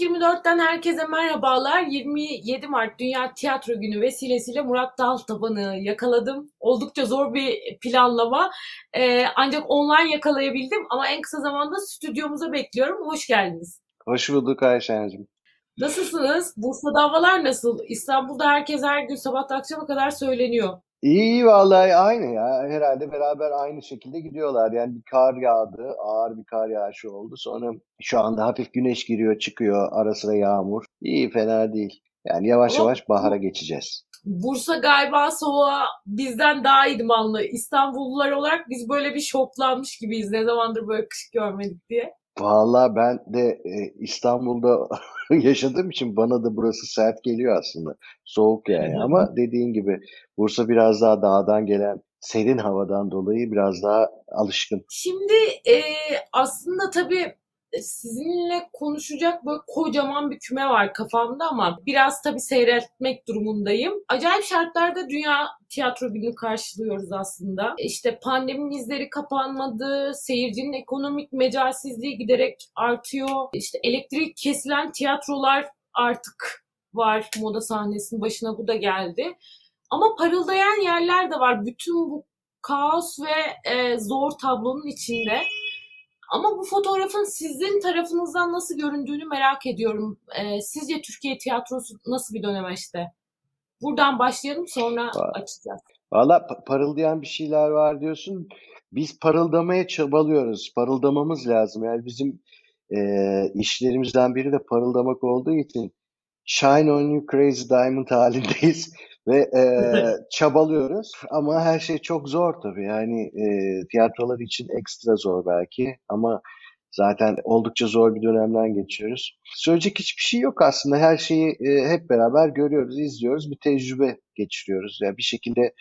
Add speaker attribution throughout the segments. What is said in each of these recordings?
Speaker 1: Müzik 24'ten herkese merhabalar. 27 Mart Dünya Tiyatro Günü vesilesiyle Murat Daltaban'ı yakaladım. Oldukça zor bir planlama. Ee, ancak online yakalayabildim ama en kısa zamanda stüdyomuza bekliyorum. Hoş geldiniz.
Speaker 2: Hoş bulduk Ayşen'cim.
Speaker 1: Nasılsınız? Bursa'da havalar nasıl? İstanbul'da herkes her gün sabah akşama kadar söyleniyor.
Speaker 2: İyi vallahi aynı ya. Herhalde beraber aynı şekilde gidiyorlar. Yani bir kar yağdı, ağır bir kar yağışı oldu. Sonra şu anda hafif güneş giriyor, çıkıyor. Ara sıra yağmur. İyi, fena değil. Yani yavaş
Speaker 1: Ama
Speaker 2: yavaş bahara geçeceğiz.
Speaker 1: Bursa galiba soğuğa bizden daha idmanlı. İstanbullular olarak biz böyle bir şoklanmış gibiyiz. Ne zamandır böyle kış görmedik diye.
Speaker 2: Vallahi ben de e, İstanbul'da yaşadığım için bana da burası sert geliyor aslında. Soğuk yani ama dediğin gibi Bursa biraz daha dağdan gelen serin havadan dolayı biraz daha alışkın.
Speaker 1: Şimdi e, aslında tabii sizinle konuşacak böyle kocaman bir küme var kafamda ama biraz tabii seyretmek durumundayım. Acayip şartlarda Dünya Tiyatro Günü karşılıyoruz aslında. İşte pandeminin izleri kapanmadı, seyircinin ekonomik mecalsizliği giderek artıyor. İşte elektrik kesilen tiyatrolar artık var moda sahnesinin başına bu da geldi. Ama parıldayan yerler de var. Bütün bu kaos ve e, zor tablonun içinde. Ama bu fotoğrafın sizin tarafınızdan nasıl göründüğünü merak ediyorum. Ee, sizce Türkiye tiyatrosu nasıl bir dönemeçte? Buradan başlayalım sonra açacağız.
Speaker 2: Valla pa- parıldayan bir şeyler var diyorsun. Biz parıldamaya çabalıyoruz. Parıldamamız lazım. Yani bizim e, işlerimizden biri de parıldamak olduğu için Shine on you crazy diamond halindeyiz ve e, çabalıyoruz ama her şey çok zor tabii yani e, tiyatrolar için ekstra zor belki ama zaten oldukça zor bir dönemden geçiyoruz. Söyleyecek hiçbir şey yok aslında her şeyi e, hep beraber görüyoruz, izliyoruz, bir tecrübe geçiriyoruz. Yani bir şekilde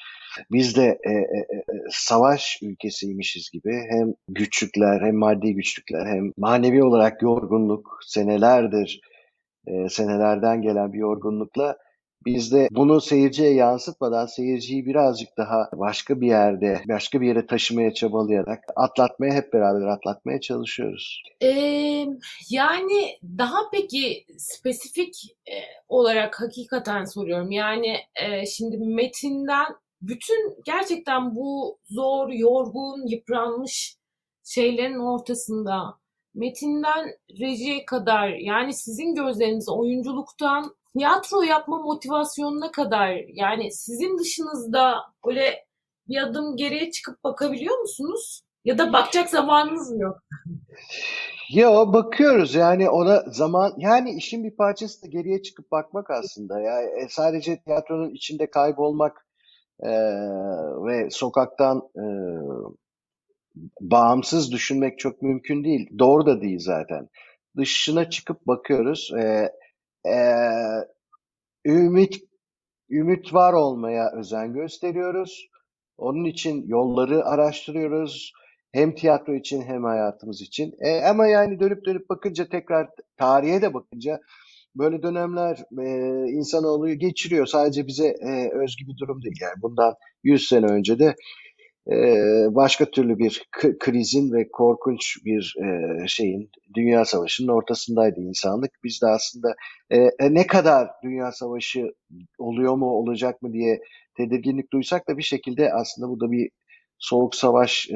Speaker 2: biz de e, e, e, savaş ülkesiymişiz gibi hem güçlükler hem maddi güçlükler hem manevi olarak yorgunluk senelerdir e, senelerden gelen bir yorgunlukla biz de bunu seyirciye yansıtmadan seyirciyi birazcık daha başka bir yerde, başka bir yere taşımaya çabalayarak atlatmaya hep beraber atlatmaya çalışıyoruz.
Speaker 1: Ee, yani daha peki spesifik e, olarak hakikaten soruyorum. Yani e, şimdi metinden bütün gerçekten bu zor, yorgun, yıpranmış şeylerin ortasında metinden rejiye kadar yani sizin gözleriniz oyunculuktan tiyatro yapma motivasyonuna kadar yani sizin dışınızda böyle bir adım geriye çıkıp bakabiliyor musunuz? Ya da bakacak zamanınız mı yok?
Speaker 2: Ya bakıyoruz yani ona zaman yani işin bir parçası da geriye çıkıp bakmak aslında ya e, sadece tiyatronun içinde kaybolmak e, ve sokaktan e, bağımsız düşünmek çok mümkün değil. Doğru da değil zaten. Dışına çıkıp bakıyoruz. E, e, ümit ümit var olmaya özen gösteriyoruz. Onun için yolları araştırıyoruz. Hem tiyatro için hem hayatımız için. E, ama yani dönüp dönüp bakınca tekrar tarihe de bakınca böyle dönemler e, insanoğlu geçiriyor. Sadece bize e, özgü bir durum değil. Yani bundan 100 sene önce de başka türlü bir krizin ve korkunç bir şeyin dünya savaşının ortasındaydı insanlık. Biz de aslında e, ne kadar dünya savaşı oluyor mu olacak mı diye tedirginlik duysak da bir şekilde aslında bu da bir soğuk savaş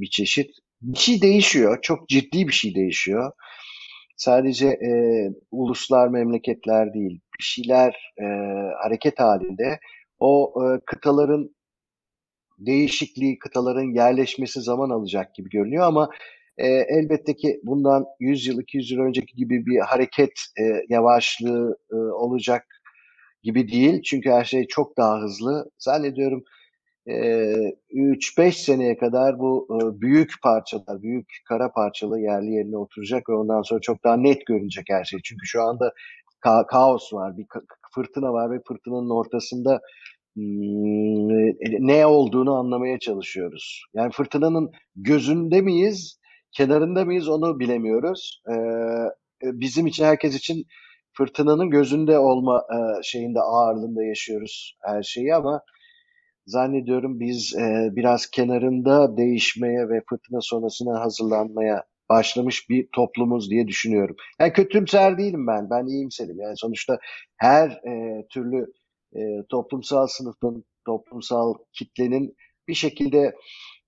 Speaker 2: bir çeşit. Bir şey değişiyor, çok ciddi bir şey değişiyor. Sadece e, uluslar, memleketler değil, bir şeyler e, hareket halinde. O e, kıtaların değişikliği, kıtaların yerleşmesi zaman alacak gibi görünüyor ama e, elbette ki bundan 100 yıl, 200 yıl önceki gibi bir hareket e, yavaşlığı e, olacak gibi değil. Çünkü her şey çok daha hızlı. Zannediyorum e, 3-5 seneye kadar bu e, büyük parçalar, büyük kara parçalı yerli yerine oturacak ve ondan sonra çok daha net görünecek her şey. Çünkü şu anda ka- kaos var, bir fırtına var ve fırtınanın ortasında ne olduğunu anlamaya çalışıyoruz. Yani fırtınanın gözünde miyiz, kenarında mıyız onu bilemiyoruz. bizim için, herkes için fırtınanın gözünde olma şeyinde ağırlığında yaşıyoruz her şeyi ama zannediyorum biz biraz kenarında değişmeye ve fırtına sonrasına hazırlanmaya başlamış bir toplumuz diye düşünüyorum. Yani kötümser değilim ben. Ben iyimserim. Yani sonuçta her e, türlü e, toplumsal sınıfın, toplumsal kitlenin bir şekilde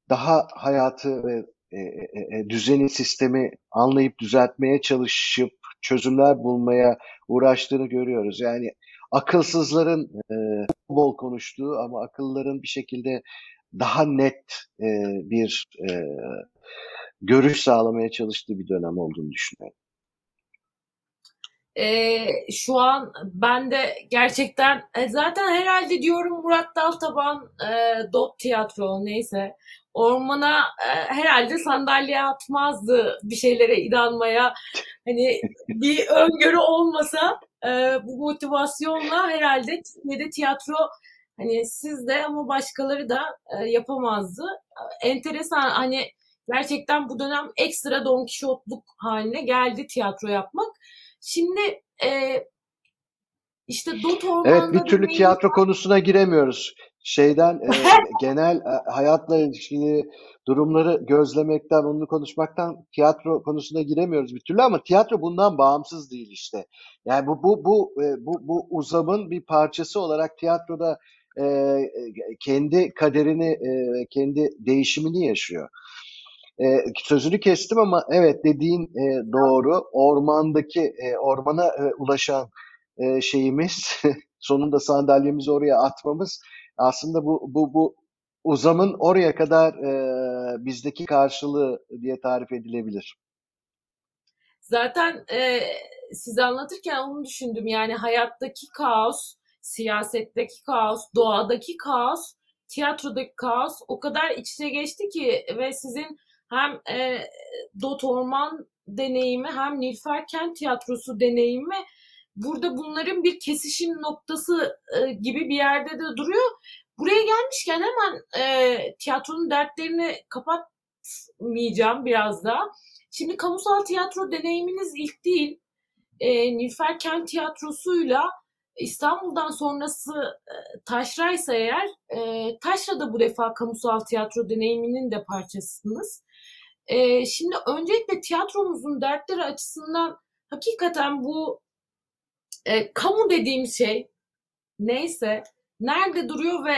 Speaker 2: daha hayatı ve e, e, e, düzeni, sistemi anlayıp düzeltmeye çalışıp çözümler bulmaya uğraştığını görüyoruz. Yani akılsızların e, bol konuştuğu ama akılların bir şekilde daha net e, bir e, görüş sağlamaya çalıştığı bir dönem olduğunu düşünüyorum.
Speaker 1: E, şu an ben de gerçekten e, zaten herhalde diyorum Murat Daltaban e, Dot Tiyatro neyse ormana e, herhalde sandalye atmazdı bir şeylere inanmaya. Hani bir öngörü olmasa e, bu motivasyonla herhalde Türkiye'de tiyatro hani siz de ama başkaları da e, yapamazdı. Enteresan hani gerçekten bu dönem ekstra Don Kişotluk haline geldi tiyatro yapmak. Şimdi e, işte Dot
Speaker 2: Evet bir türlü tiyatro konusuna giremiyoruz şeyden e, genel e, hayatla ilişkili durumları gözlemekten, onu konuşmaktan tiyatro konusuna giremiyoruz bir türlü ama tiyatro bundan bağımsız değil işte. Yani bu bu bu e, bu, bu uzamın bir parçası olarak tiyatroda e, kendi kaderini, e, kendi değişimini yaşıyor. E, sözünü kestim ama evet dediğin e, doğru. Ormandaki e, ormana e, ulaşan e, şeyimiz sonunda sandalyemizi oraya atmamız aslında bu bu bu uzamın oraya kadar e, bizdeki karşılığı diye tarif edilebilir.
Speaker 1: Zaten e, size anlatırken onu düşündüm. Yani hayattaki kaos, siyasetteki kaos, doğadaki kaos, tiyatrodaki kaos o kadar iç içe geçti ki ve sizin hem e, Dot Orman deneyimi hem Nilfer Kent Tiyatrosu deneyimi burada bunların bir kesişim noktası e, gibi bir yerde de duruyor. Buraya gelmişken hemen e, tiyatronun dertlerini kapatmayacağım biraz daha. Şimdi kamusal tiyatro deneyiminiz ilk değil. E, Nilfer Kent Tiyatrosu'yla İstanbul'dan sonrası e, Taşra eğer e, Taşra da bu defa kamusal tiyatro deneyiminin de parçasısınız. E, şimdi öncelikle tiyatromuzun dertleri açısından hakikaten bu e, kamu dediğim şey neyse nerede duruyor ve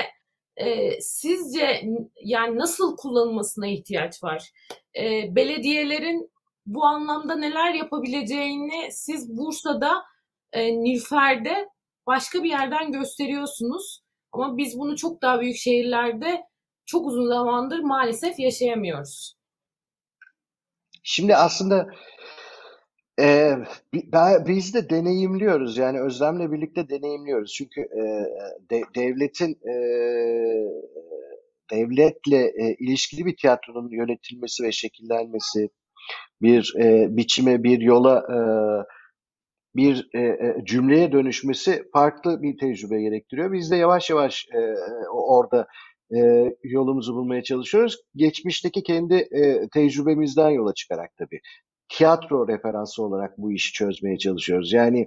Speaker 1: e, sizce yani nasıl kullanılmasına ihtiyaç var? E, belediyelerin bu anlamda neler yapabileceğini siz Bursa'da, e, Nilfer'de başka bir yerden gösteriyorsunuz. Ama biz bunu çok daha büyük şehirlerde çok uzun zamandır maalesef yaşayamıyoruz.
Speaker 2: Şimdi aslında e, biz de deneyimliyoruz yani Özlem'le birlikte deneyimliyoruz çünkü e, de, devletin e, devletle e, ilişkili bir tiyatronun yönetilmesi ve şekillenmesi bir e, biçime bir yola e, bir e, cümleye dönüşmesi farklı bir tecrübe gerektiriyor. Biz de yavaş yavaş e, orada e, yolumuzu bulmaya çalışıyoruz. Geçmişteki kendi e, tecrübemizden yola çıkarak tabii tiyatro referansı olarak bu işi çözmeye çalışıyoruz. Yani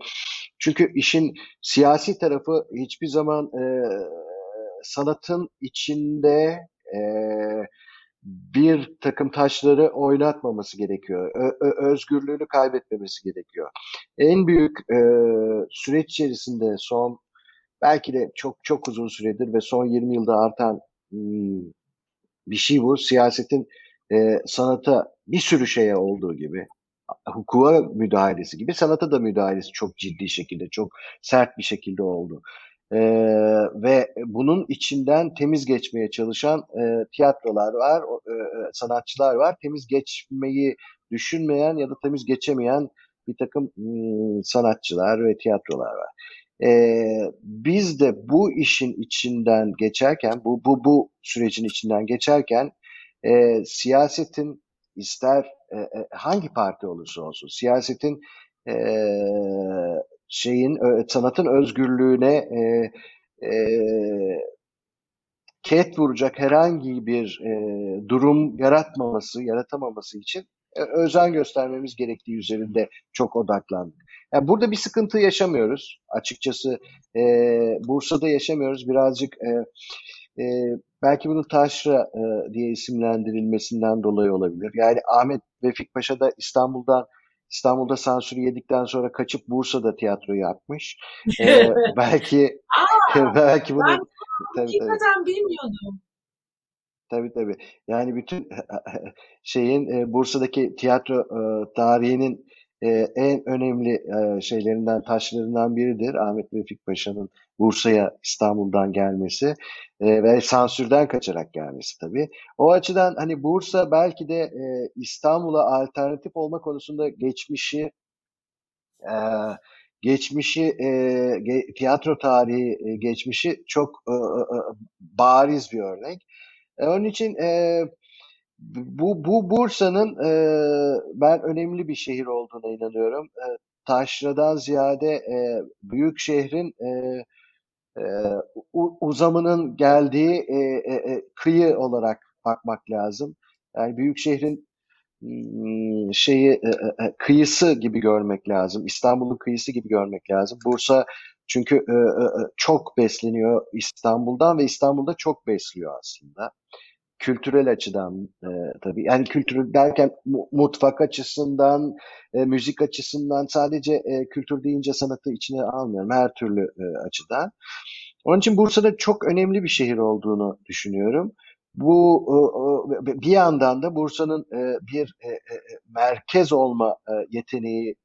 Speaker 2: çünkü işin siyasi tarafı hiçbir zaman e, sanatın içinde e, bir takım taşları oynatmaması gerekiyor. Ö, ö, özgürlüğünü kaybetmemesi gerekiyor. En büyük e, süreç içerisinde son belki de çok çok uzun süredir ve son 20 yılda artan bir şey bu. Siyasetin e, sanata bir sürü şeye olduğu gibi hukuka müdahalesi gibi sanata da müdahalesi çok ciddi şekilde, çok sert bir şekilde oldu. Ee, ve bunun içinden temiz geçmeye çalışan e, tiyatrolar var, e, e, sanatçılar var. Temiz geçmeyi düşünmeyen ya da temiz geçemeyen bir takım hmm, sanatçılar ve tiyatrolar var. Ee, biz de bu işin içinden geçerken, bu bu bu sürecin içinden geçerken e, siyasetin ister e, e, hangi parti olursa olsun siyasetin e, şeyin sanatın özgürlüğüne e, e, ket vuracak herhangi bir e, durum yaratmaması, yaratamaması için e, özen göstermemiz gerektiği üzerinde çok odaklandık. Yani burada bir sıkıntı yaşamıyoruz. Açıkçası e, Bursa'da yaşamıyoruz. Birazcık e, E, belki bunun taşra e, diye isimlendirilmesinden dolayı olabilir. Yani Ahmet Vefik Paşa da İstanbul'dan İstanbul'da sansürü yedikten sonra kaçıp Bursa'da tiyatro yapmış. Ee, belki
Speaker 1: Aa,
Speaker 2: belki bunu
Speaker 1: ben
Speaker 2: tabii tabii.
Speaker 1: bilmiyordum.
Speaker 2: Tabii tabii. Yani bütün şeyin e, Bursa'daki tiyatro e, tarihinin e, en önemli e, şeylerinden, taşlarından biridir. Ahmet Vefik Paşa'nın Bursa'ya İstanbul'dan gelmesi e, ve sansürden kaçarak gelmesi tabii. O açıdan hani Bursa belki de e, İstanbul'a alternatif olma konusunda geçmişi e, geçmişi e, tiyatro tarihi e, geçmişi çok e, e, bariz bir örnek. E, onun için e, bu, bu Bursa'nın e, ben önemli bir şehir olduğuna inanıyorum. E, taşradan ziyade e, büyük şehrin e, e, uzamının geldiği e, e, e, kıyı olarak bakmak lazım. Yani büyük şehrin hmm, şeyi e, e, kıyısı gibi görmek lazım. İstanbul'un kıyısı gibi görmek lazım. Bursa çünkü çok besleniyor İstanbul'dan ve İstanbul'da çok besliyor aslında kültürel açıdan e, tabii yani kültür derken mutfak açısından, e, müzik açısından sadece e, kültür deyince sanatı içine almıyorum her türlü e, açıdan. Onun için Bursa'da çok önemli bir şehir olduğunu düşünüyorum. Bu e, bir yandan da Bursa'nın e, bir e, merkez olma yeteneği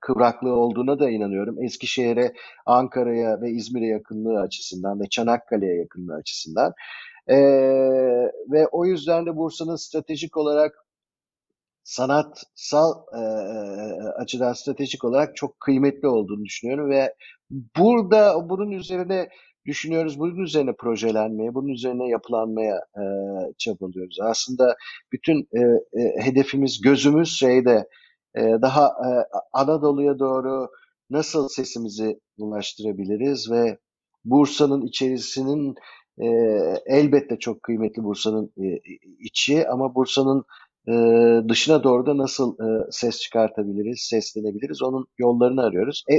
Speaker 2: kıvraklığı olduğuna da inanıyorum. Eskişehir'e, Ankara'ya ve İzmir'e yakınlığı açısından ve Çanakkale'ye yakınlığı açısından. E, ve o yüzden de Bursa'nın stratejik olarak sanatsal e, açıdan stratejik olarak çok kıymetli olduğunu düşünüyorum ve burada bunun üzerine düşünüyoruz. Bunun üzerine projelenmeye, bunun üzerine yapılanmaya e, çabalıyoruz. Aslında bütün e, e, hedefimiz, gözümüz şeyde e, daha e, Anadolu'ya doğru nasıl sesimizi ulaştırabiliriz ve Bursa'nın içerisinin e, elbette çok kıymetli Bursa'nın e, içi ama Bursa'nın e, dışına doğru da nasıl e, ses çıkartabiliriz, seslenebiliriz onun yollarını arıyoruz. E,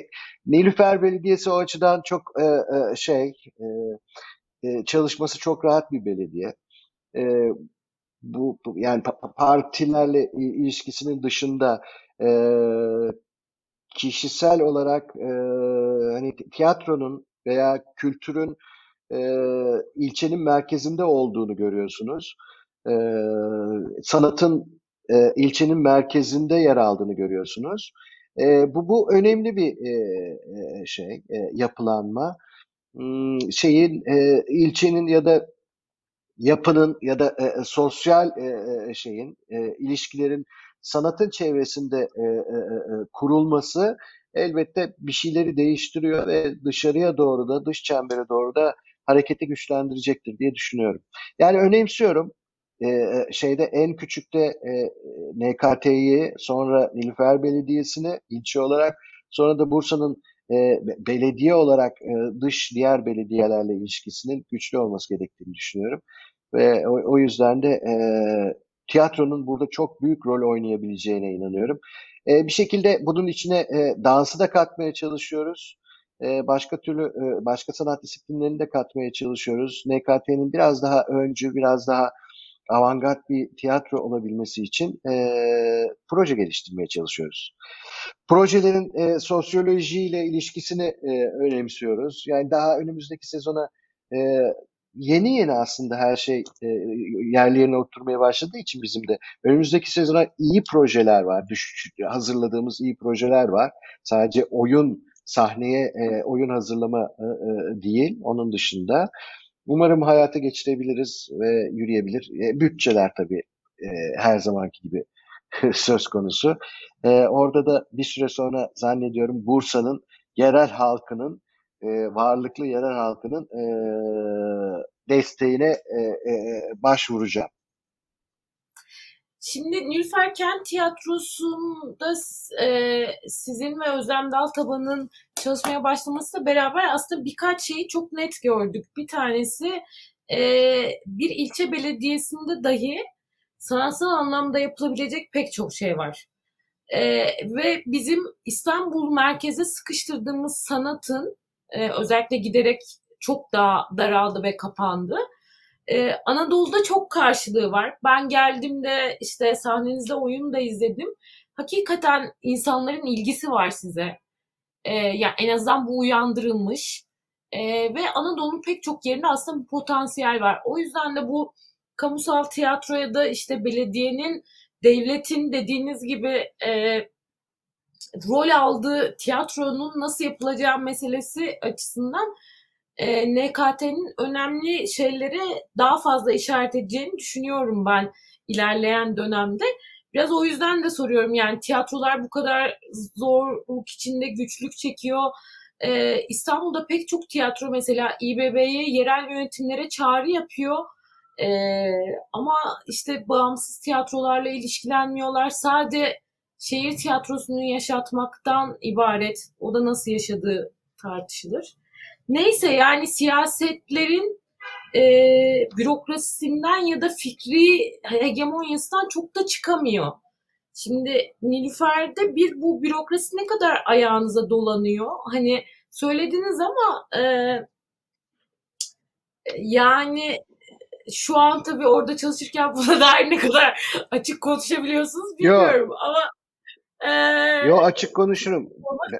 Speaker 2: Nilüfer Belediyesi o açıdan çok e, e, şey e, e, çalışması çok rahat bir belediye. E, bu, bu yani partilerle ilişkisinin dışında e, kişisel olarak e, hani tiyatronun veya kültürün e, ilçenin merkezinde olduğunu görüyorsunuz. E, sanatın e, ilçenin merkezinde yer aldığını görüyorsunuz. E, bu, bu önemli bir e, şey, e, yapılanma. Hmm, şeyin e, ilçenin ya da yapının ya da e, sosyal e, şeyin e, ilişkilerin sanatın çevresinde e, e, kurulması elbette bir şeyleri değiştiriyor ve dışarıya doğru da dış çembere doğru da hareketi güçlendirecektir diye düşünüyorum. Yani önemsiyorum. Ee, şeyde en küçükte e, NKT'yi sonra Nilüfer Belediyesi'ni ilçe olarak sonra da Bursa'nın e, belediye olarak e, dış diğer belediyelerle ilişkisinin güçlü olması gerektiğini düşünüyorum. Ve o, o yüzden de e, tiyatronun burada çok büyük rol oynayabileceğine inanıyorum. E, bir şekilde bunun içine e, dansı da katmaya çalışıyoruz başka türlü başka sanat disiplinlerini de katmaya çalışıyoruz. NKT'nin biraz daha öncü, biraz daha avantgard bir tiyatro olabilmesi için e, proje geliştirmeye çalışıyoruz. Projelerin e, sosyolojiyle ilişkisini e, önemsiyoruz. Yani daha önümüzdeki sezona e, yeni yeni aslında her şey e, yerli yerine oturmaya başladığı için bizim de önümüzdeki sezona iyi projeler var. Hazırladığımız iyi projeler var. Sadece oyun sahneye e, oyun hazırlama e, e, değil. Onun dışında umarım hayata geçirebiliriz ve yürüyebilir. E, bütçeler tabii e, her zamanki gibi söz konusu. E, orada da bir süre sonra zannediyorum Bursa'nın yerel halkının e, varlıklı yerel halkının e, desteğine e, e, başvuracağım.
Speaker 1: Şimdi Nilüfer Kent Tiyatrosu'nda e, sizin ve Özlem Daltaban'ın çalışmaya başlamasıyla beraber aslında birkaç şeyi çok net gördük. Bir tanesi e, bir ilçe belediyesinde dahi sanatsal anlamda yapılabilecek pek çok şey var. E, ve bizim İstanbul merkeze sıkıştırdığımız sanatın e, özellikle giderek çok daha daraldı ve kapandı Ee, Anadolu'da çok karşılığı var. Ben geldiğimde işte sahnenizde oyun da izledim. Hakikaten insanların ilgisi var size. Ee, yani en azından bu uyandırılmış. Ee, ve Anadolu'nun pek çok yerinde aslında bir potansiyel var. O yüzden de bu kamusal tiyatroya da işte belediyenin, devletin dediğiniz gibi e, rol aldığı tiyatronun nasıl yapılacağı meselesi açısından e, NKT'nin önemli şeyleri daha fazla işaret edeceğini düşünüyorum ben ilerleyen dönemde. Biraz o yüzden de soruyorum yani tiyatrolar bu kadar zorluk içinde güçlük çekiyor. Ee, İstanbul'da pek çok tiyatro mesela İBB'ye, yerel yönetimlere çağrı yapıyor. Ee, ama işte bağımsız tiyatrolarla ilişkilenmiyorlar. Sadece şehir tiyatrosunu yaşatmaktan ibaret. O da nasıl yaşadığı tartışılır. Neyse yani siyasetlerin e, bürokrasisinden ya da fikri hegemonyasından çok da çıkamıyor. Şimdi Nilüfer'de bir bu bürokrasi ne kadar ayağınıza dolanıyor? Hani söylediniz ama e, yani şu an tabii orada çalışırken buna dair ne kadar açık konuşabiliyorsunuz bilmiyorum Yo. ama
Speaker 2: e, Yo açık konuşurum.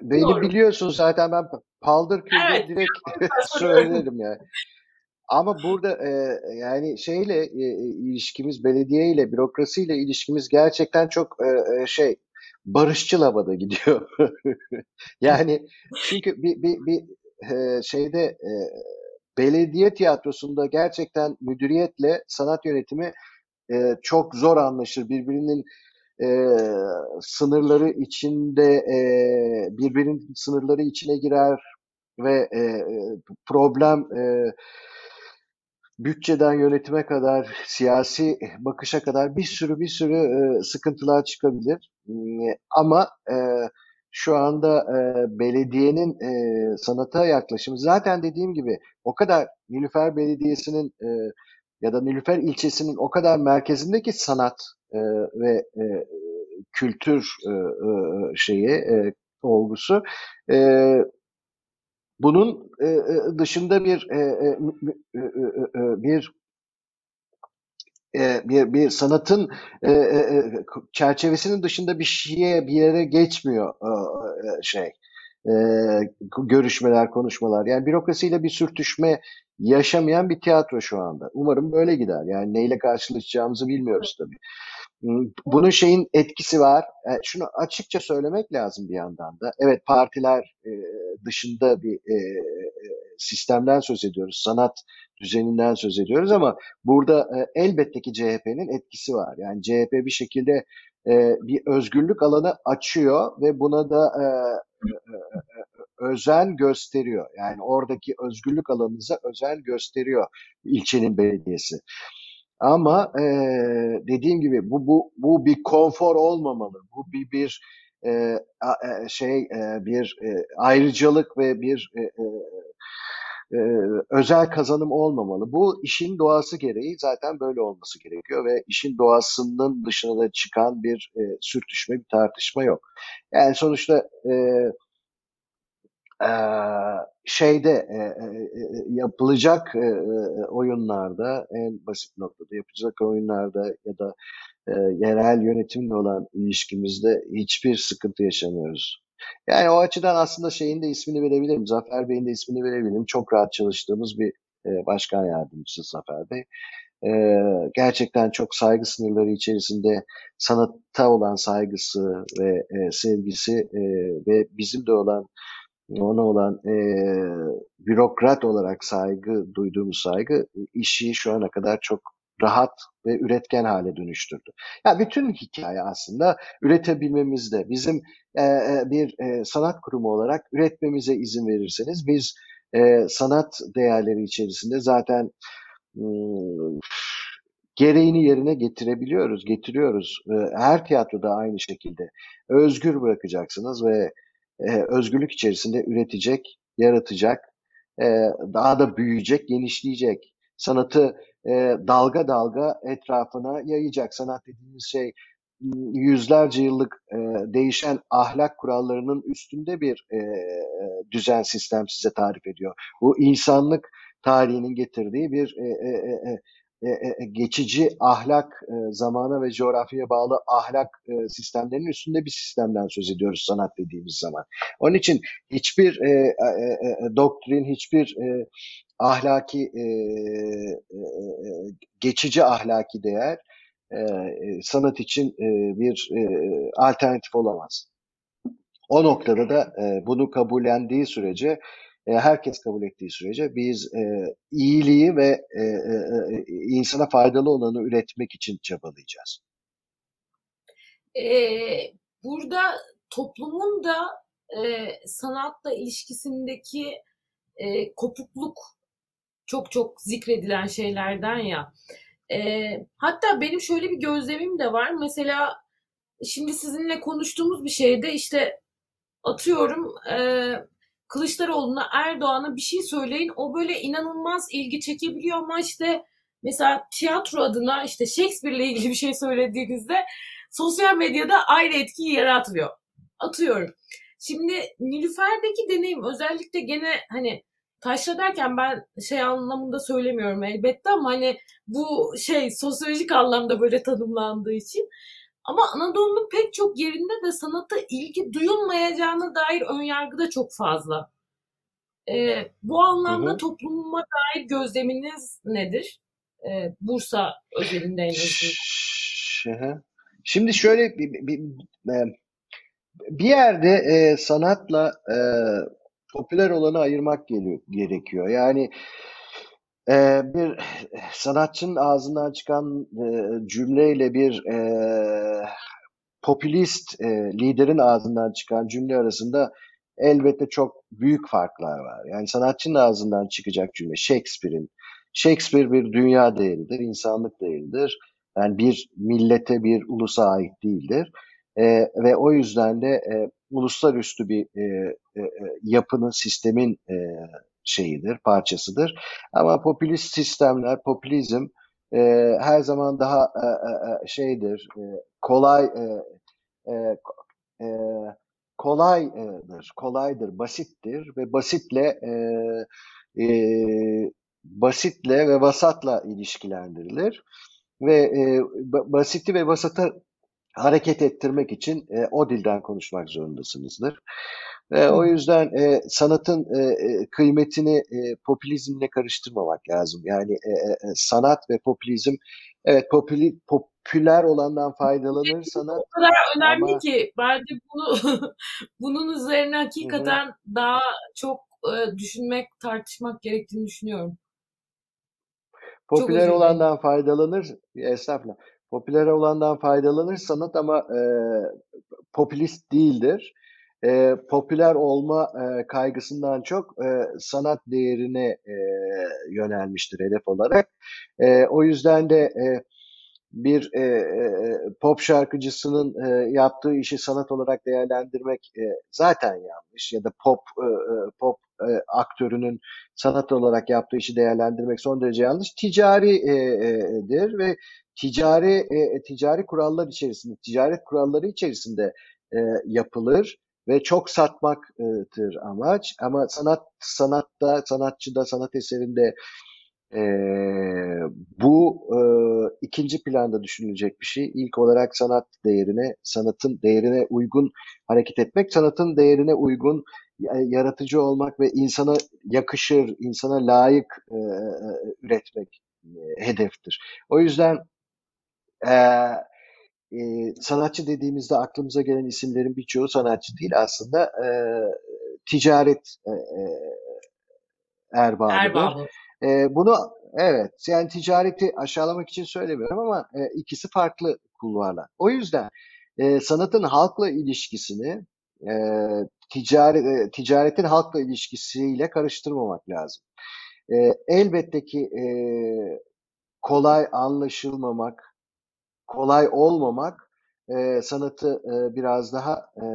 Speaker 2: Beni biliyorsun zaten ben paldır küldür evet, direkt söylerim yani. Ama burada e, yani şeyle e, ilişkimiz belediye ile bürokrasiyle ilişkimiz gerçekten çok e, e, şey barışçıl havada gidiyor. yani çünkü bir, bir, bir e, şeyde e, belediye tiyatrosunda gerçekten müdüriyetle sanat yönetimi e, çok zor anlaşır. Birbirinin e, sınırları içinde e, birbirinin sınırları içine girer ve e, problem e, bütçeden yönetime kadar, siyasi bakışa kadar bir sürü bir sürü e, sıkıntılar çıkabilir. E, ama e, şu anda e, belediyenin e, sanata yaklaşımı zaten dediğim gibi o kadar Nilüfer Belediyesi'nin e, ya da Nilüfer ilçesinin o kadar merkezindeki sanat e, ve e, kültür e, e, şeyi e, olgusu e, bunun e, e, dışında bir e, bir bir bir sanatın çerçevesinin dışında bir şeye bir yere geçmiyor şey görüşmeler konuşmalar. Yani bürokrasiyle bir sürtüşme yaşamayan bir tiyatro şu anda umarım böyle gider yani neyle karşılaşacağımızı bilmiyoruz tabii bunun şeyin etkisi var. E, şunu açıkça söylemek lazım bir yandan da. Evet partiler e, dışında bir e, sistemden söz ediyoruz. Sanat düzeninden söz ediyoruz ama burada elbette ki CHP'nin etkisi var. Yani CHP bir şekilde bir özgürlük alanı açıyor ve buna da özen gösteriyor. Yani oradaki özgürlük alanınıza özen gösteriyor ilçenin belediyesi. Ama e, dediğim gibi bu bu bu bir konfor olmamalı. Bu bir bir e, şey e, bir e, ayrıcalık ve bir e, e, e, özel kazanım olmamalı. Bu işin doğası gereği zaten böyle olması gerekiyor ve işin doğasının dışına da çıkan bir e, sürtüşme, bir tartışma yok. Yani sonuçta e, şeyde e, e, yapılacak e, oyunlarda en basit noktada yapılacak oyunlarda ya da yerel yönetimle olan ilişkimizde hiçbir sıkıntı yaşamıyoruz. Yani o açıdan aslında şeyin de ismini verebilirim. Zafer Bey'in de ismini verebilirim. Çok rahat çalıştığımız bir başkan yardımcısı Zafer Bey. gerçekten çok saygı sınırları içerisinde sanata olan saygısı ve sevgisi ve bizim de olan ona olan e, bürokrat olarak saygı, duyduğumuz saygı işi şu ana kadar çok rahat ve üretken hale dönüştürdü. Yani bütün hikaye aslında üretebilmemizde. Bizim e, bir e, sanat kurumu olarak üretmemize izin verirseniz biz e, sanat değerleri içerisinde zaten e, gereğini yerine getirebiliyoruz, getiriyoruz. E, her tiyatroda aynı şekilde özgür bırakacaksınız ve e, özgürlük içerisinde üretecek, yaratacak, e, daha da büyüyecek, genişleyecek. Sanatı e, dalga dalga etrafına yayacak. Sanat dediğimiz şey yüzlerce yıllık e, değişen ahlak kurallarının üstünde bir e, düzen sistem size tarif ediyor. Bu insanlık tarihinin getirdiği bir e, e, e, e, geçici ahlak, e, zamana ve coğrafyaya bağlı ahlak e, sistemlerinin üstünde bir sistemden söz ediyoruz sanat dediğimiz zaman. Onun için hiçbir e, e, e, doktrin, hiçbir e, ahlaki e, e, geçici ahlaki değer e, sanat için e, bir e, alternatif olamaz. O noktada da e, bunu kabullendiği sürece e, herkes kabul ettiği sürece biz e, iyiliği ve e, e, e, insana faydalı olanı üretmek için çabalayacağız.
Speaker 1: Ee, burada toplumun da e, sanatla ilişkisindeki e, kopukluk çok çok zikredilen şeylerden ya. E, hatta benim şöyle bir gözlemim de var. Mesela şimdi sizinle konuştuğumuz bir şeyde işte atıyorum e, Kılıçdaroğlu'na Erdoğan'a bir şey söyleyin o böyle inanılmaz ilgi çekebiliyor ama işte mesela tiyatro adına işte Shakespeare ile ilgili bir şey söylediğinizde sosyal medyada ayrı etkiyi yaratmıyor. Atıyorum. Şimdi Nilüfer'deki deneyim özellikle gene hani taşra derken ben şey anlamında söylemiyorum elbette ama hani bu şey sosyolojik anlamda böyle tanımlandığı için ama Anadolu'nun pek çok yerinde de sanata ilgi duyulmayacağına dair önyargı da çok fazla. Ee, bu anlamda hı hı. topluma dair gözleminiz nedir? Ee, Bursa özelinde en azından.
Speaker 2: Şimdi şöyle bir, bir, bir, bir yerde e, sanatla e, popüler olanı ayırmak geliyor, gerekiyor. Yani e, bir sanatçının ağzından çıkan e, cümleyle bir e, popülist e, liderin ağzından çıkan cümle arasında elbette çok büyük farklar var. Yani sanatçının ağzından çıkacak cümle Shakespeare'in Shakespeare bir dünya değildir, insanlık değildir. Yani bir millete, bir ulusa ait değildir. E, ve o yüzden de e, uluslararası bir e, e, yapının, sistemin e, şeyidir, parçasıdır. Ama popülist sistemler, popülizm e, her zaman daha e, e, e şeydir, e, kolay e, e, e, kolaydır, kolaydır, basittir ve basitle e, e, basitle ve vasatla ilişkilendirilir ve e, basiti ve vasatı hareket ettirmek için e, o dilden konuşmak zorundasınızdır. E, o yüzden e, sanatın e, kıymetini e, popülizmle karıştırmamak lazım. Yani e, e, sanat ve popülizm, evet popüli, popüler olandan faydalanır sanat.
Speaker 1: O kadar önemli ama... ki bence bunu bunun üzerine hakikaten Hı-hı. daha çok e, düşünmek, tartışmak gerektiğini düşünüyorum.
Speaker 2: Popüler olandan faydalanır, estağfurullah. Popüler olandan faydalanır sanat ama e, popülist değildir e, popüler olma e, kaygısından çok e, sanat değerine e, yönelmiştir hedef olarak. E, o yüzden de e, bir e, e, pop şarkıcısının e, yaptığı işi sanat olarak değerlendirmek e, zaten yanlış ya da pop e, pop e, aktörünün sanat olarak yaptığı işi değerlendirmek son derece yanlış. Ticaridir e, ve ticari e, ticari kurallar içerisinde, ticaret kuralları içerisinde e, yapılır ve çok satmaktır amaç. Ama sanat sanatta, sanatçıda, sanat eserinde e, bu e, ikinci planda düşünülecek bir şey. İlk olarak sanat değerine, sanatın değerine uygun hareket etmek, sanatın değerine uygun yaratıcı olmak ve insana yakışır, insana layık e, üretmek e, hedeftir. O yüzden e, e, sanatçı dediğimizde aklımıza gelen isimlerin birçoğu sanatçı değil aslında e, ticaret e, erbabıdır. Erbabı. E, bunu evet yani ticareti aşağılamak için söylemiyorum ama e, ikisi farklı kulvarlar. O yüzden e, sanatın halkla ilişkisini e, ticaret, e, ticaretin halkla ilişkisiyle karıştırmamak lazım. E, elbette ki e, kolay anlaşılmamak, kolay olmamak e, sanatı e, biraz daha e,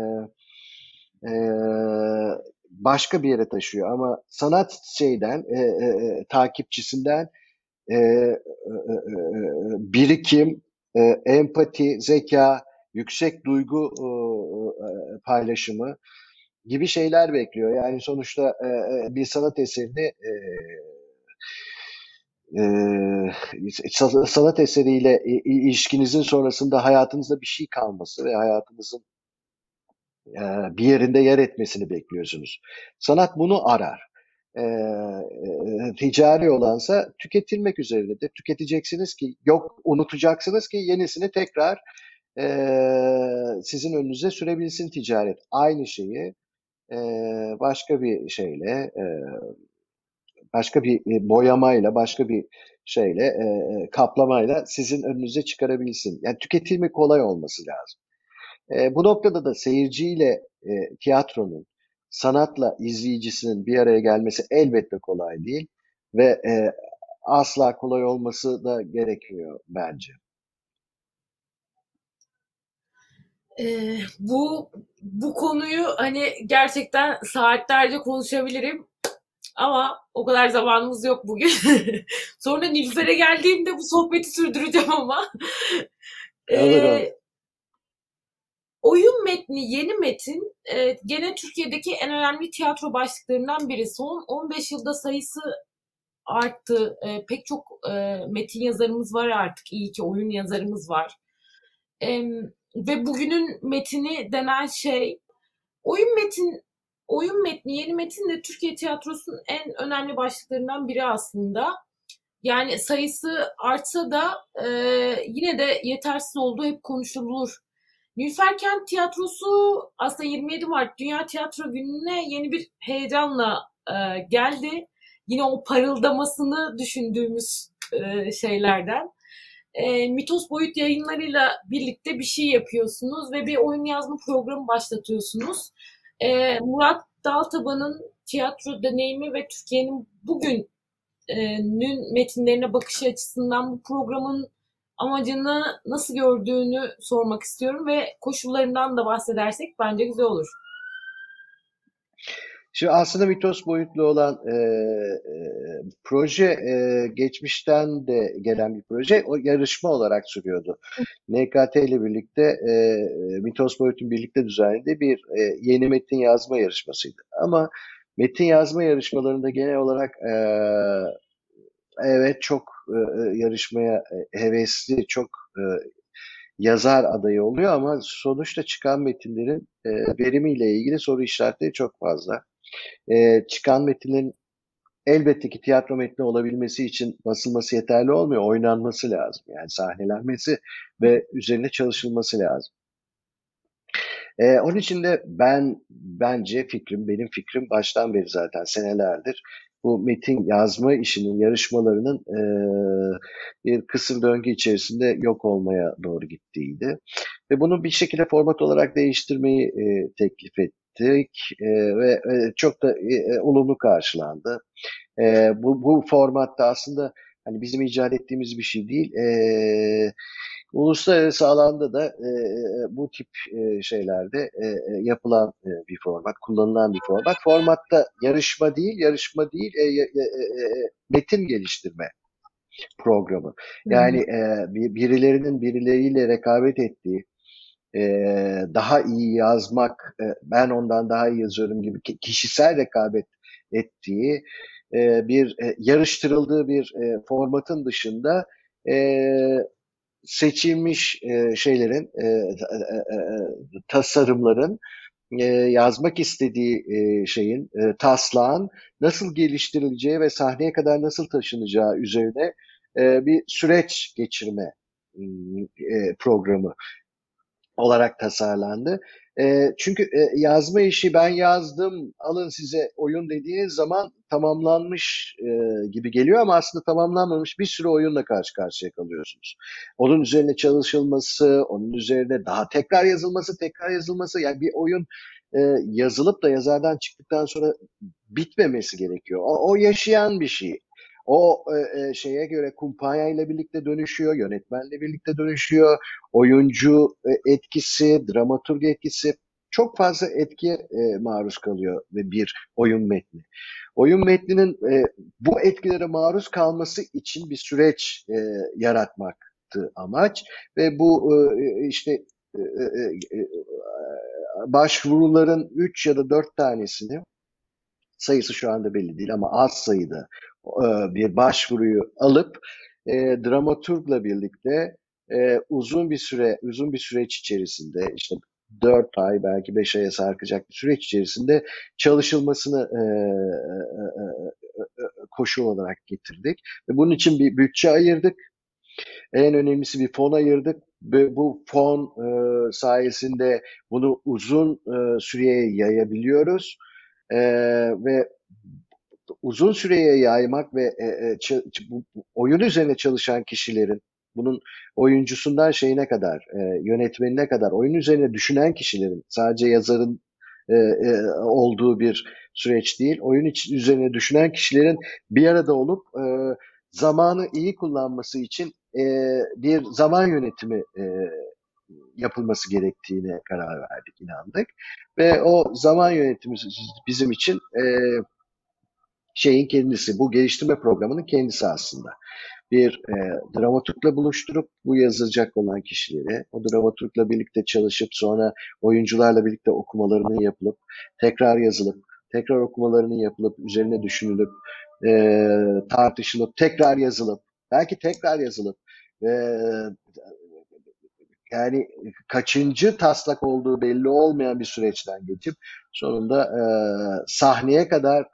Speaker 2: e, başka bir yere taşıyor. Ama sanat şeyden, e, e, takipçisinden e, e, birikim, e, empati, zeka, yüksek duygu e, paylaşımı gibi şeyler bekliyor. Yani sonuçta e, bir sanat eserini e, sanat eseriyle ilişkinizin sonrasında hayatınızda bir şey kalması ve hayatınızın bir yerinde yer etmesini bekliyorsunuz. Sanat bunu arar. E, e, ticari olansa tüketilmek üzerinedir. Tüketeceksiniz ki yok unutacaksınız ki yenisini tekrar e, sizin önünüze sürebilsin ticaret. Aynı şeyi e, başka bir şeyle e, başka bir boyamayla başka bir şeyle e, kaplamayla sizin önünüze çıkarabilsin. Yani tüketimi kolay olması lazım. E, bu noktada da seyirciyle e, tiyatronun, sanatla izleyicisinin bir araya gelmesi elbette kolay değil ve e, asla kolay olması da gerekmiyor bence.
Speaker 1: Ee, bu bu konuyu hani gerçekten saatlerce konuşabilirim ama o kadar zamanımız yok bugün. Sonra Nilüfer'e geldiğimde bu sohbeti sürdüreceğim ama. ee, Oyun metni, yeni metin e, gene Türkiye'deki en önemli tiyatro başlıklarından biri. Son 15 yılda sayısı arttı. E, pek çok e, metin yazarımız var artık. İyi ki oyun yazarımız var. E, ve bugünün metini denen şey oyun metin oyun metni, yeni metin de Türkiye tiyatrosunun en önemli başlıklarından biri aslında. Yani sayısı artsa da e, yine de yetersiz olduğu hep konuşulur Nilüfer Kent Tiyatrosu aslında 27 Mart Dünya Tiyatro Günü'ne yeni bir heyecanla e, geldi. Yine o parıldamasını düşündüğümüz e, şeylerden. E, Mitos Boyut yayınlarıyla birlikte bir şey yapıyorsunuz ve bir oyun yazma programı başlatıyorsunuz. E, Murat Daltaban'ın tiyatro deneyimi ve Türkiye'nin bugünün metinlerine bakış açısından bu programın amacını nasıl gördüğünü sormak istiyorum ve koşullarından da bahsedersek bence güzel olur.
Speaker 2: Şimdi aslında mitos boyutlu olan e, e, proje e, geçmişten de gelen bir proje. O yarışma olarak sürüyordu. NKT ile birlikte e, mitos boyutun birlikte düzenlediği bir e, yeni metin yazma yarışmasıydı. Ama metin yazma yarışmalarında genel olarak e, evet çok e, e, yarışmaya e, hevesli, çok e, yazar adayı oluyor ama sonuçta çıkan metinlerin e, verimiyle ilgili soru işaretleri çok fazla. E, çıkan metinin elbette ki tiyatro metni olabilmesi için basılması yeterli olmuyor. Oynanması lazım. Yani sahnelenmesi ve üzerine çalışılması lazım. Ee, onun için de ben bence fikrim, benim fikrim baştan beri zaten senelerdir bu metin yazma işinin, yarışmalarının e, bir kısır döngü içerisinde yok olmaya doğru gittiğiydi. Ve bunu bir şekilde format olarak değiştirmeyi e, teklif ettik e, ve e, çok da e, e olumlu karşılandı. E, bu, bu formatta aslında hani bizim icat ettiğimiz bir şey değil. E, Uluslararası alanda da e, bu tip e, şeylerde e, e, yapılan e, bir format, kullanılan bir format. Formatta yarışma değil, yarışma değil, e, e, e metin geliştirme programı. Yani e, birilerinin birileriyle rekabet ettiği, e, daha iyi yazmak, e, ben ondan daha iyi yazıyorum gibi kişisel rekabet ettiği e, bir e, yarıştırıldığı bir e, formatın dışında e, seçilmiş e, şeylerin, e, e, e, tasarımların e, yazmak istediği e, şeyin, e, taslağın nasıl geliştirileceği ve sahneye kadar nasıl taşınacağı üzerine e, bir süreç geçirme e, programı olarak tasarlandı. E, çünkü e, yazma işi ben yazdım alın size oyun dediğiniz zaman tamamlanmış e, gibi geliyor ama aslında tamamlanmamış bir sürü oyunla karşı karşıya kalıyorsunuz. Onun üzerine çalışılması, onun üzerine daha tekrar yazılması, tekrar yazılması yani bir oyun e, yazılıp da yazardan çıktıktan sonra bitmemesi gerekiyor. O, o yaşayan bir şey. O e, e, şeye göre kumpanya ile birlikte dönüşüyor, yönetmenle birlikte dönüşüyor, oyuncu e, etkisi, dramaturg etkisi çok fazla etkiye e, maruz kalıyor ve bir oyun metni. Oyun metninin e, bu etkilere maruz kalması için bir süreç e, yaratmaktı amaç ve bu e, işte e, e, e, başvuruların 3 ya da 4 tanesini sayısı şu anda belli değil ama az sayıda bir başvuruyu alıp e, dramaturgla birlikte e, uzun bir süre, uzun bir süreç içerisinde işte 4 ay belki 5 aya sarkacak bir süreç içerisinde çalışılmasını e, e, e, koşul olarak getirdik. Ve bunun için bir bütçe ayırdık. En önemlisi bir fon ayırdık. Ve bu fon e, sayesinde bunu uzun e, süreye yayabiliyoruz. E, ve uzun süreye yaymak ve e, e, bu, oyun üzerine çalışan kişilerin bunun oyuncusundan şeyine kadar, e, yönetmenine kadar, oyun üzerine düşünen kişilerin, sadece yazarın e, e, olduğu bir süreç değil, oyun için üzerine düşünen kişilerin bir arada olup e, zamanı iyi kullanması için e, bir zaman yönetimi e, yapılması gerektiğine karar verdik, inandık. Ve o zaman yönetimi bizim için e, şeyin kendisi, bu geliştirme programının kendisi aslında. Bir e, dramaturgla buluşturup bu yazacak olan kişileri o dramaturgla birlikte çalışıp sonra oyuncularla birlikte okumalarının yapılıp tekrar yazılıp tekrar okumalarının yapılıp üzerine düşünülüp e, tartışılıp tekrar yazılıp belki tekrar yazılıp e, yani kaçıncı taslak olduğu belli olmayan bir süreçten geçip sonunda e, sahneye kadar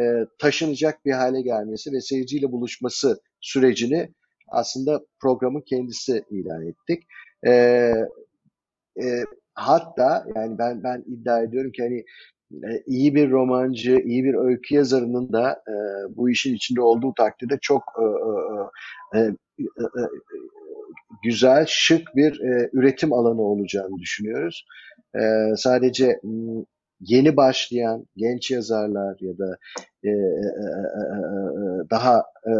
Speaker 2: e, taşınacak bir hale gelmesi ve seyirciyle buluşması sürecini aslında programın kendisi ilan ettik. E, e, hatta yani ben ben iddia ediyorum ki hani e, iyi bir romancı, iyi bir öykü yazarının da e, bu işin içinde olduğu takdirde çok e, e, e, e, güzel, şık bir e, üretim alanı olacağını düşünüyoruz. E, sadece yeni başlayan genç yazarlar ya da e, e, e, daha e,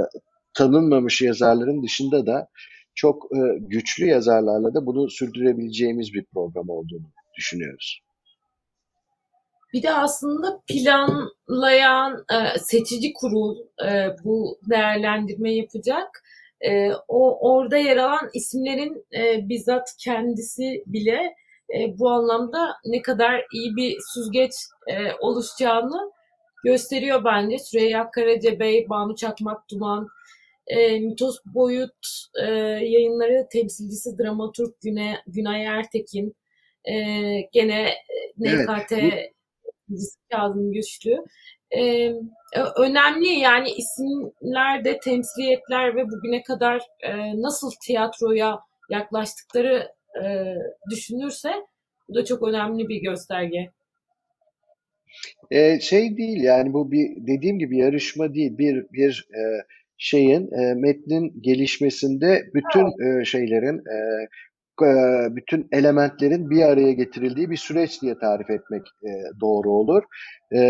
Speaker 2: tanınmamış yazarların dışında da çok e, güçlü yazarlarla da bunu sürdürebileceğimiz bir program olduğunu düşünüyoruz.
Speaker 1: Bir de aslında planlayan e, seçici kurul e, bu değerlendirme yapacak. E, o orada yer alan isimlerin e, bizzat kendisi bile e, bu anlamda ne kadar iyi bir süzgeç e, oluşacağını gösteriyor bence. Süreyya Karacabey, Banu Çakmak Duman, e, Mitos Boyut e, yayınları temsilcisi dramaturg Güne, Günay Ertekin, e, gene NKT evet, Kazım Güçlü. E, önemli yani isimler de temsiliyetler ve bugüne kadar e, nasıl tiyatroya yaklaştıkları e, düşünürse bu da çok önemli bir gösterge.
Speaker 2: Ee, şey değil yani bu bir dediğim gibi yarışma değil bir bir e, şeyin e, metnin gelişmesinde bütün e, şeylerin e, e, bütün elementlerin bir araya getirildiği bir süreç diye tarif etmek e, doğru olur e,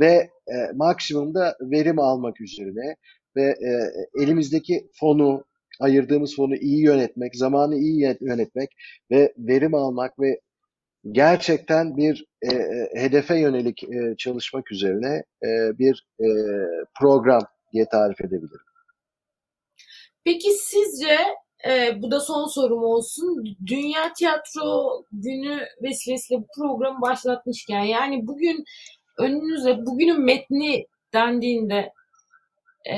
Speaker 2: ve e, maksimumda verim almak üzerine ve e, elimizdeki fonu ayırdığımız fonu iyi yönetmek, zamanı iyi yönetmek ve verim almak ve gerçekten bir e, e, hedefe yönelik e, çalışmak üzerine e, bir e, program diye tarif edebilirim.
Speaker 1: Peki sizce e, bu da son sorum olsun. Dünya Tiyatro Günü vesilesiyle bu programı başlatmışken yani bugün önünüze bugünün metni dendiğinde e,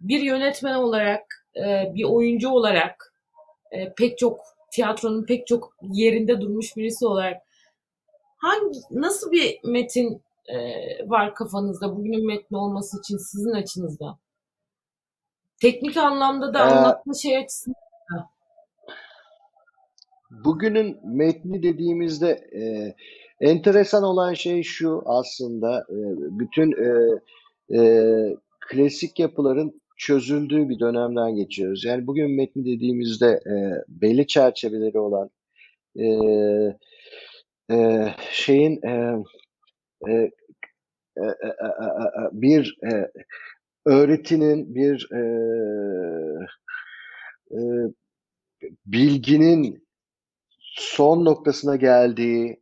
Speaker 1: bir yönetmen olarak e, bir oyuncu olarak e, pek çok tiyatronun pek çok yerinde durmuş birisi olarak hangi nasıl bir metin e, var kafanızda bugünün metni olması için sizin açınızda? Teknik anlamda da ee, anlatma şey açısından.
Speaker 2: Bugünün metni dediğimizde e, enteresan olan şey şu aslında e, bütün e, e, klasik yapıların çözüldüğü bir dönemden geçiyoruz. Yani bugün metni dediğimizde e, belli çerçeveleri olan e, e, şeyin e, e, e, e, e, bir e, öğretinin bir e, e, bilginin son noktasına geldiği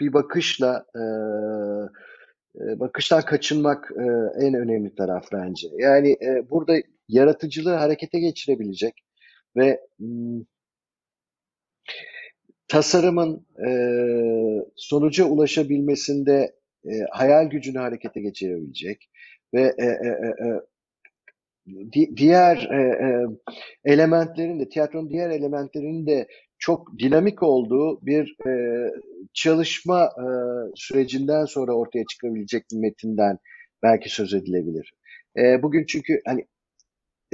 Speaker 2: bir bakışla e, bakıştan kaçınmak e, en önemli taraf bence. Yani e, burada yaratıcılığı harekete geçirebilecek ve m, tasarımın e, sonuca ulaşabilmesinde hayal gücünü harekete geçirebilecek ve diğer elementlerin de tiyatronun diğer elementlerinin de çok dinamik olduğu bir e, çalışma e, sürecinden sonra ortaya çıkabilecek bir metinden belki söz edilebilir. E, bugün çünkü hani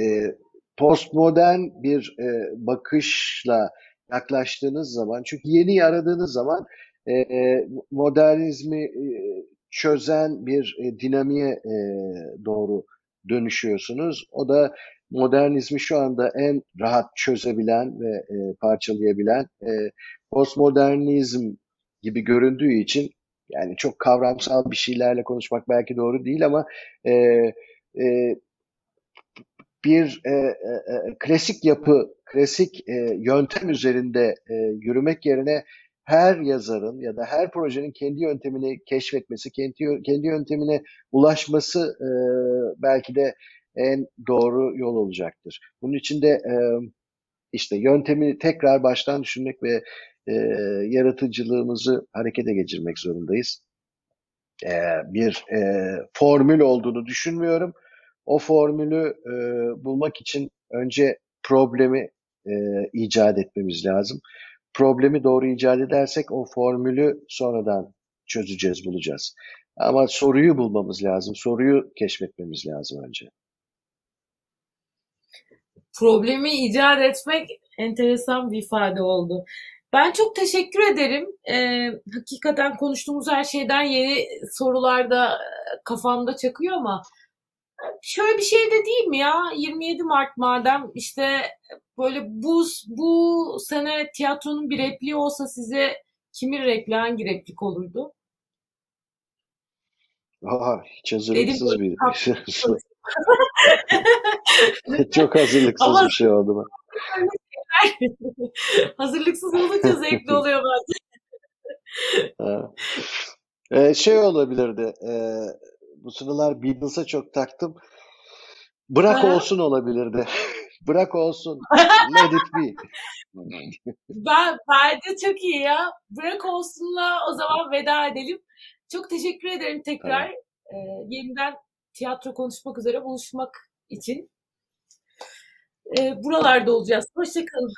Speaker 2: e, postmodern bir e, bakışla yaklaştığınız zaman, çünkü yeni aradığınız zaman e, e, modernizmi e, çözen bir e, dinamiğe e, doğru dönüşüyorsunuz. O da modernizmi şu anda en rahat çözebilen ve e, parçalayabilen e, postmodernizm gibi göründüğü için yani çok kavramsal bir şeylerle konuşmak belki doğru değil ama e, e, bir e, e, e, klasik yapı, klasik e, yöntem üzerinde e, yürümek yerine her yazarın ya da her projenin kendi yöntemini keşfetmesi, kendi, kendi yöntemine ulaşması e, belki de en doğru yol olacaktır. Bunun için de e, işte yöntemi tekrar baştan düşünmek ve e, yaratıcılığımızı harekete geçirmek zorundayız. E, bir e, formül olduğunu düşünmüyorum. O formülü e, bulmak için önce problemi e, icat etmemiz lazım. Problemi doğru icat edersek o formülü sonradan çözeceğiz, bulacağız. Ama soruyu bulmamız lazım, soruyu keşfetmemiz lazım önce.
Speaker 1: Problemi icat etmek enteresan bir ifade oldu. Ben çok teşekkür ederim. Ee, hakikaten konuştuğumuz her şeyden yeni sorular da kafamda çakıyor ama şöyle bir şey de değil mi ya? 27 Mart madem işte böyle bu bu sene tiyatronun bir repliği olsa size kimin repliği hangi replik olurdu?
Speaker 2: Aa, hiç hazırlıksız Dedim, bir Çok hazırlıksız Ama, bir şey oldu mu?
Speaker 1: hazırlıksız olunca zevkli oluyor bazen.
Speaker 2: ee, şey olabilirdi. E, bu sıralar Beatles'a çok taktım. Bırak olsun olabilirdi. Bırak olsun. Let it be.
Speaker 1: ben, bence çok iyi ya. Bırak olsunla o zaman veda edelim. Çok teşekkür ederim tekrar. Tamam. Ee, yeniden tiyatro konuşmak üzere buluşmak için. Ee, buralarda olacağız. Hoşçakalın.